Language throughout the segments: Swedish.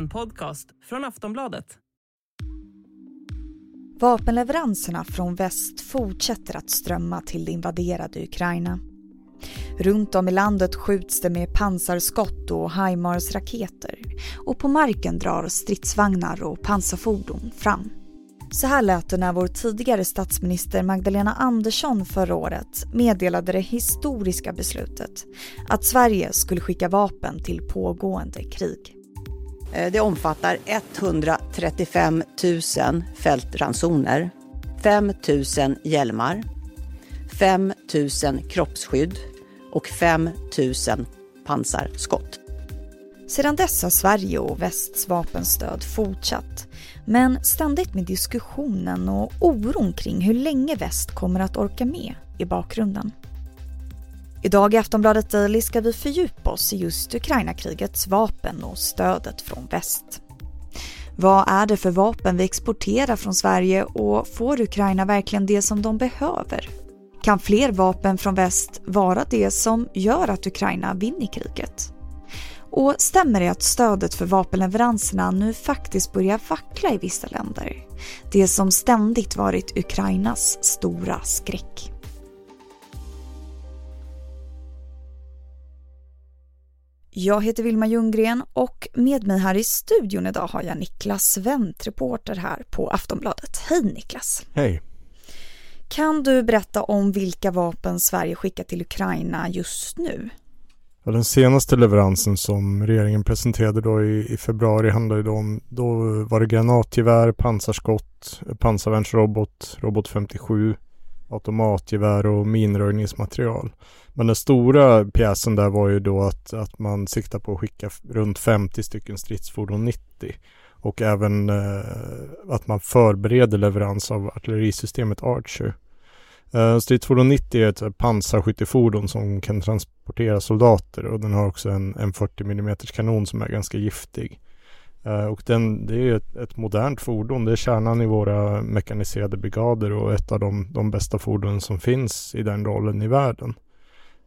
En podcast från Aftonbladet. Vapenleveranserna från väst fortsätter att strömma till det invaderade Ukraina. Runt om i landet skjuts det med pansarskott och HIMARS-raketer och på marken drar stridsvagnar och pansarfordon fram. Så här lät det när vår tidigare statsminister Magdalena Andersson förra året meddelade det historiska beslutet att Sverige skulle skicka vapen till pågående krig. Eh, det omfattar 135 000 fältransoner, 5 000 hjälmar, 5 000 kroppsskydd och 5 000 pansarskott. Sedan dess har Sverige och västs vapenstöd fortsatt men ständigt med diskussionen och oron kring hur länge väst kommer att orka med i bakgrunden. Idag i Aftonbladet Daily ska vi fördjupa oss i just Ukrainakrigets vapen och stödet från väst. Vad är det för vapen vi exporterar från Sverige och får Ukraina verkligen det som de behöver? Kan fler vapen från väst vara det som gör att Ukraina vinner kriget? Och stämmer det att stödet för vapenleveranserna nu faktiskt börjar vackla i vissa länder? Det som ständigt varit Ukrainas stora skräck. Jag heter Vilma Ljunggren och med mig här i studion idag har jag Niklas Wendt, reporter här på Aftonbladet. Hej Niklas! Hej! Kan du berätta om vilka vapen Sverige skickar till Ukraina just nu? Ja, den senaste leveransen som regeringen presenterade då i, i februari handlade då om, då var det granatgevär, pansarskott, pansarvärnsrobot, robot 57, automatgevär och minröjningsmaterial. Men den stora pjäsen där var ju då att, att man siktar på att skicka runt 50 stycken stridsfordon 90 och även eh, att man förbereder leverans av artillerisystemet Archer. Eh, stridsfordon 90 är ett pansarskyttefordon som kan transportera soldater och den har också en, en 40 mm kanon som är ganska giftig. Eh, och den, det är ett, ett, modernt fordon. Det är kärnan i våra mekaniserade brigader och ett av de, de bästa fordonen som finns i den rollen i världen.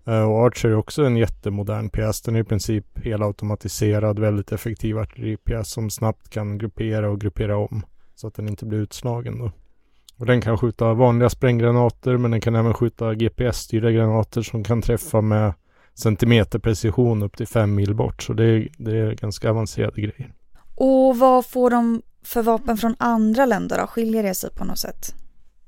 Eh, och Archer är också en jättemodern pjäs. Den är i princip helautomatiserad, väldigt effektiv artilleripjäs som snabbt kan gruppera och gruppera om så att den inte blir utslagen. Då. Och den kan skjuta vanliga spränggranater men den kan även skjuta GPS-styrda granater som kan träffa med centimeterprecision upp till fem mil bort. Så det är, det är ganska avancerade grejer. Och vad får de för vapen från andra länder då? Skiljer det sig på något sätt?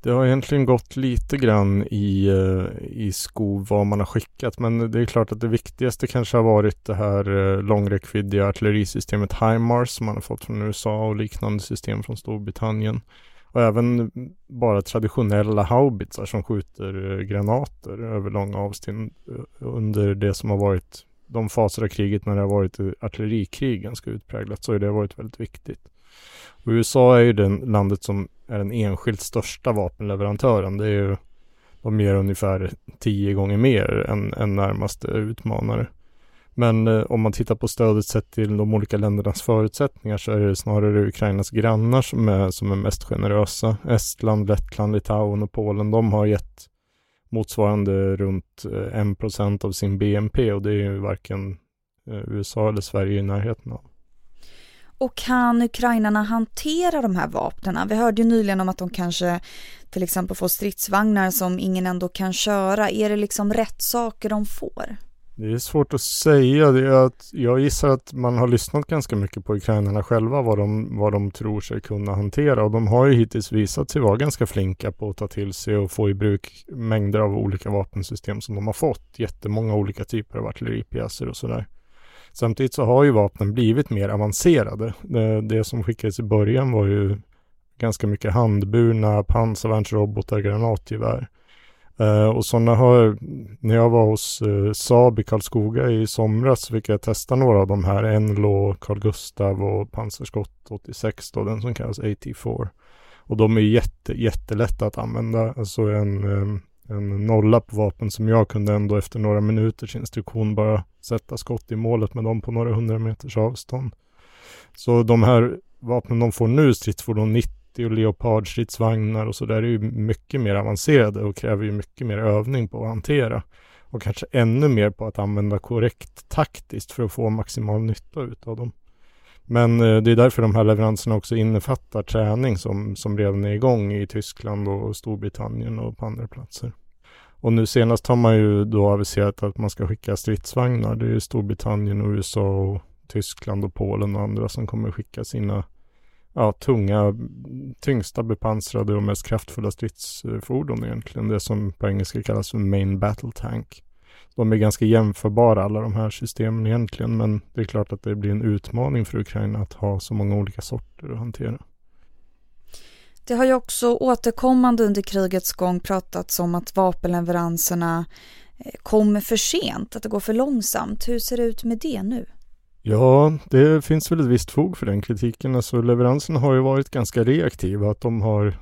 Det har egentligen gått lite grann i, eh, i skov vad man har skickat men det är klart att det viktigaste kanske har varit det här eh, långräckviddiga artillerisystemet HIMARS som man har fått från USA och liknande system från Storbritannien. Och även bara traditionella haubitsar som skjuter eh, granater över långa avstånd under det som har varit de faser av kriget när det har varit artillerikrig ganska utpräglat så har det varit väldigt viktigt. Och USA är ju det landet som är den enskilt största vapenleverantören. Det är ju, de ger ungefär tio gånger mer än, än närmaste utmanare. Men eh, om man tittar på stödet sett till de olika ländernas förutsättningar så är det snarare Ukrainas grannar som är, som är mest generösa. Estland, Lettland, Litauen och Polen, de har gett motsvarande runt eh, 1% av sin BNP och det är ju varken eh, USA eller Sverige i närheten av. Och kan ukrainarna hantera de här vapnen? Vi hörde ju nyligen om att de kanske till exempel får stridsvagnar som ingen ändå kan köra. Är det liksom rätt saker de får? Det är svårt att säga. Det är att jag gissar att man har lyssnat ganska mycket på ukrainarna själva vad de, vad de tror sig kunna hantera och de har ju hittills visat sig vara ganska flinka på att ta till sig och få i bruk mängder av olika vapensystem som de har fått. Jättemånga olika typer av artilleripjäser och sådär. Samtidigt så har ju vapnen blivit mer avancerade. Det, det som skickades i början var ju ganska mycket handburna pansarvärnsrobotar, granatgevär. Uh, och sådana har, när jag var hos uh, Saab i Karlskoga i somras så fick jag testa några av de här, Enlo, Carl Gustav och pansarskott 86 då, den som kallas AT4. Och de är jätte, jättelätta att använda. Alltså en, um, en nolla på vapen som jag kunde ändå efter några minuters instruktion bara sätta skott i målet med dem på några hundra meters avstånd. Så de här vapnen de får nu, stridsfordon 90 och Leopard-stridsvagnar och så där är ju mycket mer avancerade och kräver ju mycket mer övning på att hantera. Och kanske ännu mer på att använda korrekt taktiskt för att få maximal nytta utav dem. Men eh, det är därför de här leveranserna också innefattar träning som, som redan är igång i Tyskland och Storbritannien och på andra platser. Och nu senast har man ju då aviserat att man ska skicka stridsvagnar. Det är Storbritannien och USA och Tyskland och Polen och andra som kommer skicka sina ja, tunga, tyngsta bepansrade och mest kraftfulla stridsfordon egentligen. Det som på engelska kallas för Main Battle Tank. De är ganska jämförbara alla de här systemen egentligen, men det är klart att det blir en utmaning för Ukraina att ha så många olika sorter att hantera. Det har ju också återkommande under krigets gång pratats om att vapenleveranserna eh, kommer för sent, att det går för långsamt. Hur ser det ut med det nu? Ja, det finns väl ett visst fog för den kritiken. Alltså leveranserna har ju varit ganska reaktiva. Att de har,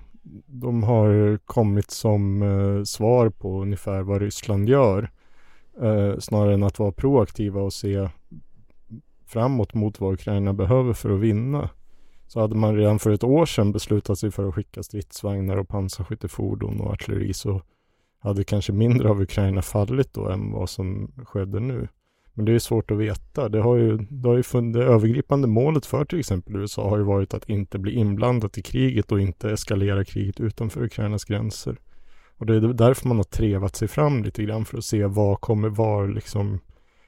de har kommit som eh, svar på ungefär vad Ryssland gör. Eh, snarare än att vara proaktiva och se framåt mot vad Ukraina behöver för att vinna. Så hade man redan för ett år sedan beslutat sig för att skicka stridsvagnar och pansarskyttefordon och artilleri så hade kanske mindre av Ukraina fallit då än vad som skedde nu. Men det är svårt att veta. Det har ju, det har ju funnits, det övergripande målet för till exempel USA har ju varit att inte bli inblandat i kriget och inte eskalera kriget utanför Ukrainas gränser. Och det är därför man har trevat sig fram lite grann för att se vad kommer var liksom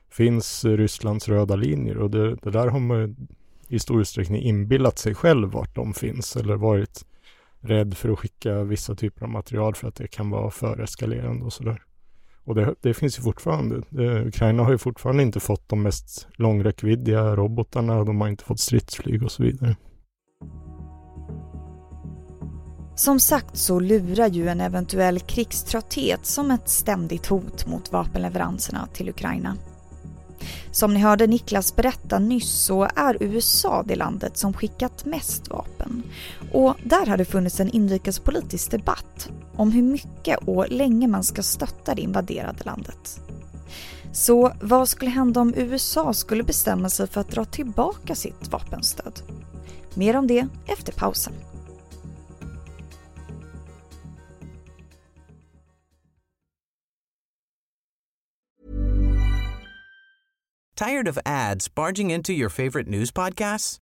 finns Rysslands röda linjer och det, det där har man i stor utsträckning inbillat sig själv vart de finns eller varit rädd för att skicka vissa typer av material för att det kan vara för eskalerande och sådär. Och det, det, finns ju fortfarande. Det, Ukraina har ju fortfarande inte fått de mest långräckviddiga robotarna, de har inte fått stridsflyg och så vidare. Som sagt så lurar ju en eventuell krigströtthet som ett ständigt hot mot vapenleveranserna till Ukraina. Som ni hörde Niklas berätta nyss så är USA det landet som skickat mest vapen. Och där har det funnits en inrikespolitisk debatt om hur mycket och länge man ska stötta det invaderade landet. Så vad skulle hända om USA skulle bestämma sig för att dra tillbaka sitt vapenstöd? Mer om det efter pausen. Tired of ads barging into your favorite news podcasts?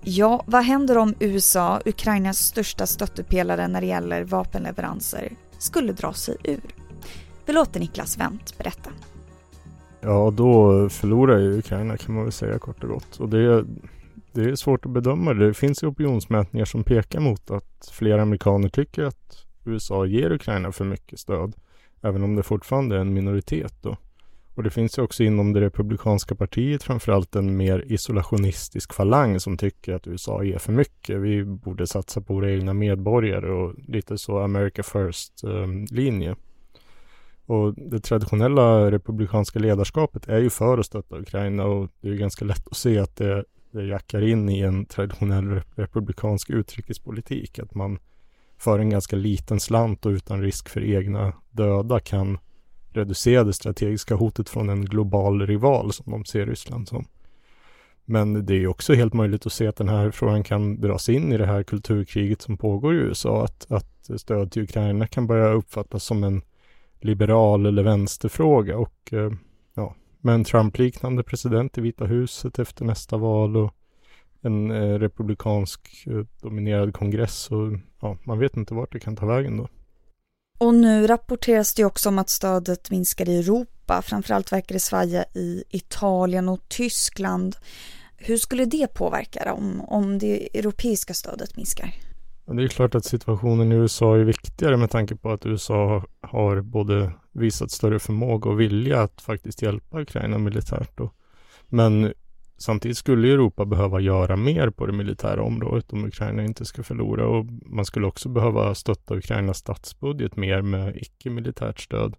Ja, vad händer om USA, Ukrainas största stöttepelare när det gäller vapenleveranser, skulle dra sig ur? Vi låter Niklas Wendt berätta. Ja, då förlorar ju Ukraina kan man väl säga kort och gott. Och det, det är svårt att bedöma. Det finns ju opinionsmätningar som pekar mot att flera amerikaner tycker att USA ger Ukraina för mycket stöd. Även om det fortfarande är en minoritet då. Och det finns ju också inom det republikanska partiet framförallt en mer isolationistisk falang som tycker att USA ger för mycket. Vi borde satsa på våra egna medborgare och lite så America First-linje. Och det traditionella republikanska ledarskapet är ju för att stötta Ukraina och det är ganska lätt att se att det, det jackar in i en traditionell republikansk utrikespolitik. Att man för en ganska liten slant och utan risk för egna döda kan reducera det strategiska hotet från en global rival som de ser Ryssland som. Men det är också helt möjligt att se att den här frågan kan dras in i det här kulturkriget som pågår i USA. Att, att stöd till Ukraina kan börja uppfattas som en liberal eller vänsterfråga och eh, ja, med en Trump-liknande president i Vita huset efter nästa val och en eh, republikansk eh, dominerad kongress och ja, man vet inte vart det kan ta vägen då. Och nu rapporteras det också om att stödet minskar i Europa. Framförallt verkar det svaja i Italien och Tyskland. Hur skulle det påverka om, om det europeiska stödet minskar? Det är klart att situationen i USA är viktigare med tanke på att USA har både visat större förmåga och vilja att faktiskt hjälpa Ukraina militärt. Då. Men Samtidigt skulle Europa behöva göra mer på det militära området om Ukraina inte ska förlora och man skulle också behöva stötta Ukrainas statsbudget mer med icke-militärt stöd.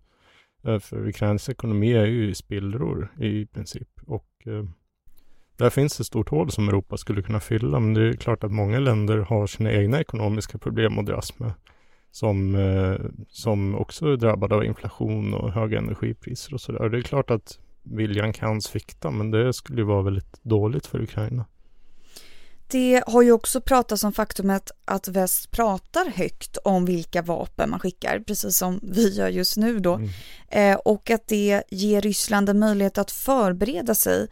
Eh, för Ukrainas ekonomi är ju i spillror i princip och eh, där finns ett stort hål som Europa skulle kunna fylla. Men det är klart att många länder har sina egna ekonomiska problem att dras med. Som, eh, som också är drabbade av inflation och höga energipriser och sådär. Det är klart att viljan kan svikta, men det skulle ju vara väldigt dåligt för Ukraina. Det har ju också pratats om faktumet att väst pratar högt om vilka vapen man skickar, precis som vi gör just nu då. Mm. Eh, och att det ger Ryssland en möjlighet att förbereda sig.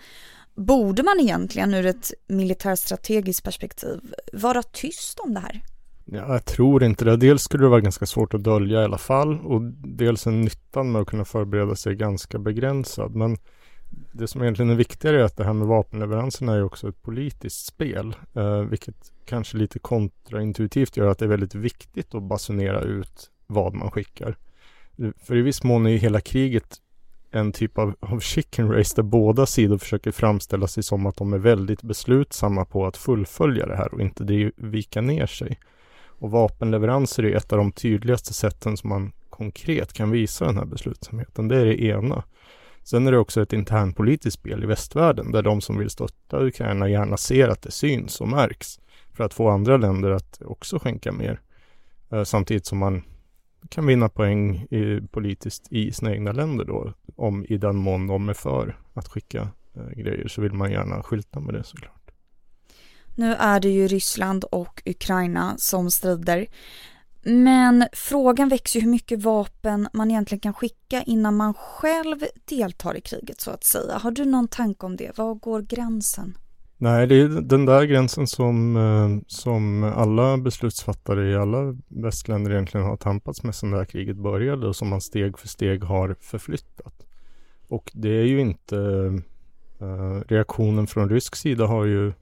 Borde man egentligen ur ett militärstrategiskt perspektiv vara tyst om det här? Ja, jag tror inte det. Dels skulle det vara ganska svårt att dölja i alla fall och dels är nyttan med att kunna förbereda sig ganska begränsad. Men det som egentligen är viktigare är att det här med vapenleveranserna är också ett politiskt spel, eh, vilket kanske lite kontraintuitivt gör att det är väldigt viktigt att basunera ut vad man skickar. För i viss mån är ju hela kriget en typ av, av chicken race där båda sidor försöker framställa sig som att de är väldigt beslutsamma på att fullfölja det här och inte vika ner sig. Och vapenleveranser är ett av de tydligaste sätten som man konkret kan visa den här beslutsamheten. Det är det ena. Sen är det också ett internpolitiskt spel i västvärlden där de som vill stötta Ukraina gärna ser att det syns och märks för att få andra länder att också skänka mer. Eh, samtidigt som man kan vinna poäng i, politiskt i sina egna länder då. Om i den mån de är för att skicka eh, grejer så vill man gärna skylta med det såklart. Nu är det ju Ryssland och Ukraina som strider. Men frågan växer ju hur mycket vapen man egentligen kan skicka innan man själv deltar i kriget så att säga. Har du någon tanke om det? Var går gränsen? Nej, det är den där gränsen som, eh, som alla beslutsfattare i alla västländer egentligen har tampats med sedan det här kriget började och som man steg för steg har förflyttat. Och det är ju inte uh, reaktionen från rysk sida har ju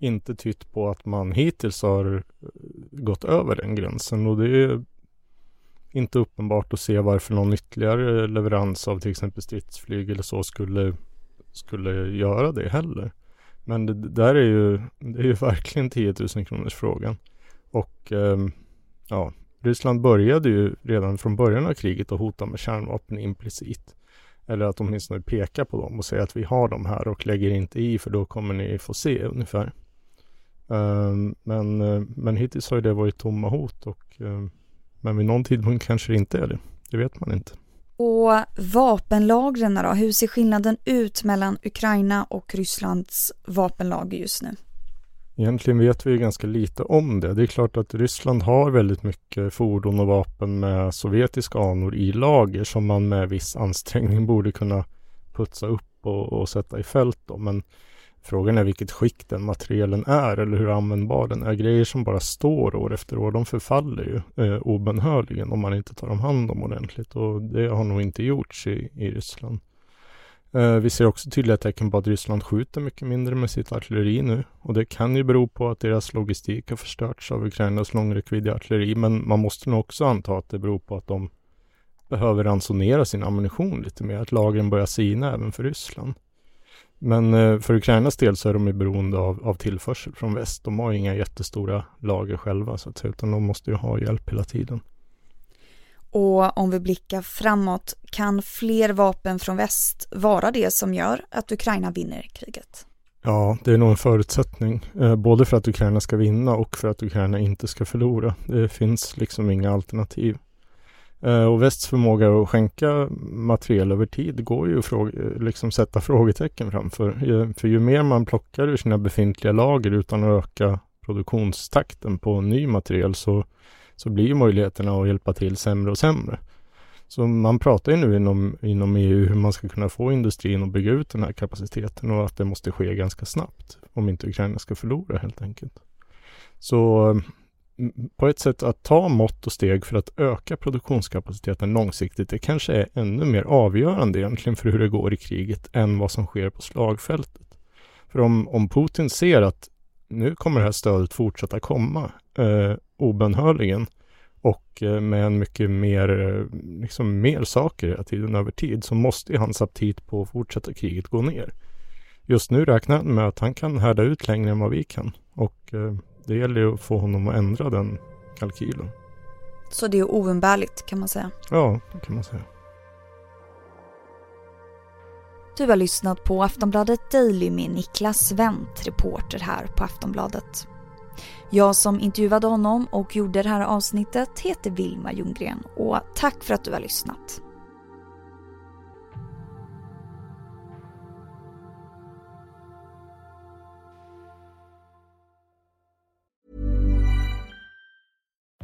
inte tytt på att man hittills har eh, gått över den gränsen och det är inte uppenbart att se varför någon ytterligare leverans av till exempel stridsflyg eller så skulle, skulle göra det heller. Men det, där är ju, det är ju verkligen 10 000 kronors frågan. Och eh, ja, Ryssland började ju redan från början av kriget att hota med kärnvapen implicit. Eller att åtminstone peka på dem och säga att vi har dem här och lägger inte i för då kommer ni få se ungefär. Ehm, men, eh, men hittills har ju det varit tomma hot och ehm, men vid någon tidpunkt kanske det inte är det. Det vet man inte. Och vapenlagren då? Hur ser skillnaden ut mellan Ukraina och Rysslands vapenlager just nu? Egentligen vet vi ganska lite om det. Det är klart att Ryssland har väldigt mycket fordon och vapen med sovjetiska anor i lager som man med viss ansträngning borde kunna putsa upp och, och sätta i fält. Då. Men Frågan är vilket skick den materialen är eller hur användbar den är. Grejer som bara står år efter år, de förfaller ju eh, obenhörligen om man inte tar dem hand om ordentligt och det har nog inte gjorts i, i Ryssland. Eh, vi ser också tydliga tecken på att Ryssland skjuter mycket mindre med sitt artilleri nu och det kan ju bero på att deras logistik har förstörts av Ukrainas långräckviddiga artilleri men man måste nog också anta att det beror på att de behöver ransonera sin ammunition lite mer, att lagren börjar sina även för Ryssland. Men eh, för Ukrainas del så är de ju beroende av, av tillförsel från väst. De har inga jättestora lager själva så att säga, utan de måste ju ha hjälp hela tiden. Och om vi blickar framåt, kan fler vapen från väst vara det som gör att Ukraina vinner kriget? Ja, det är nog en förutsättning. Eh, både för att Ukraina ska vinna och för att Ukraina inte ska förlora. Det finns liksom inga alternativ. Eh, och västs förmåga att skänka materiel över tid går ju att liksom sätta frågetecken framför. För ju mer man plockar ur sina befintliga lager utan att öka produktionstakten på ny materiel så, så blir möjligheterna att hjälpa till sämre och sämre. Så man pratar ju nu inom, inom EU hur man ska kunna få industrin att bygga ut den här kapaciteten och att det måste ske ganska snabbt om inte Ukraina ska förlora helt enkelt. Så på ett sätt att ta mått och steg för att öka produktionskapaciteten långsiktigt, det kanske är ännu mer avgörande egentligen för hur det går i kriget än vad som sker på slagfältet. För om, om Putin ser att nu kommer det här stödet fortsätta komma eh, obönhörligen och eh, med en mycket mer, eh, liksom mer saker hela tiden över tid så måste hans aptit på att fortsätta kriget gå ner. Just nu räknar han med att han kan härda ut längre än vad vi kan och eh, det gäller ju att få honom att ändra den kalkylen. Så det är oumbärligt kan man säga? Ja, det kan man säga. Du har lyssnat på Aftonbladet Daily med Niklas Wendt, reporter här på Aftonbladet. Jag som intervjuade honom och gjorde det här avsnittet heter Vilma Ljunggren och tack för att du har lyssnat.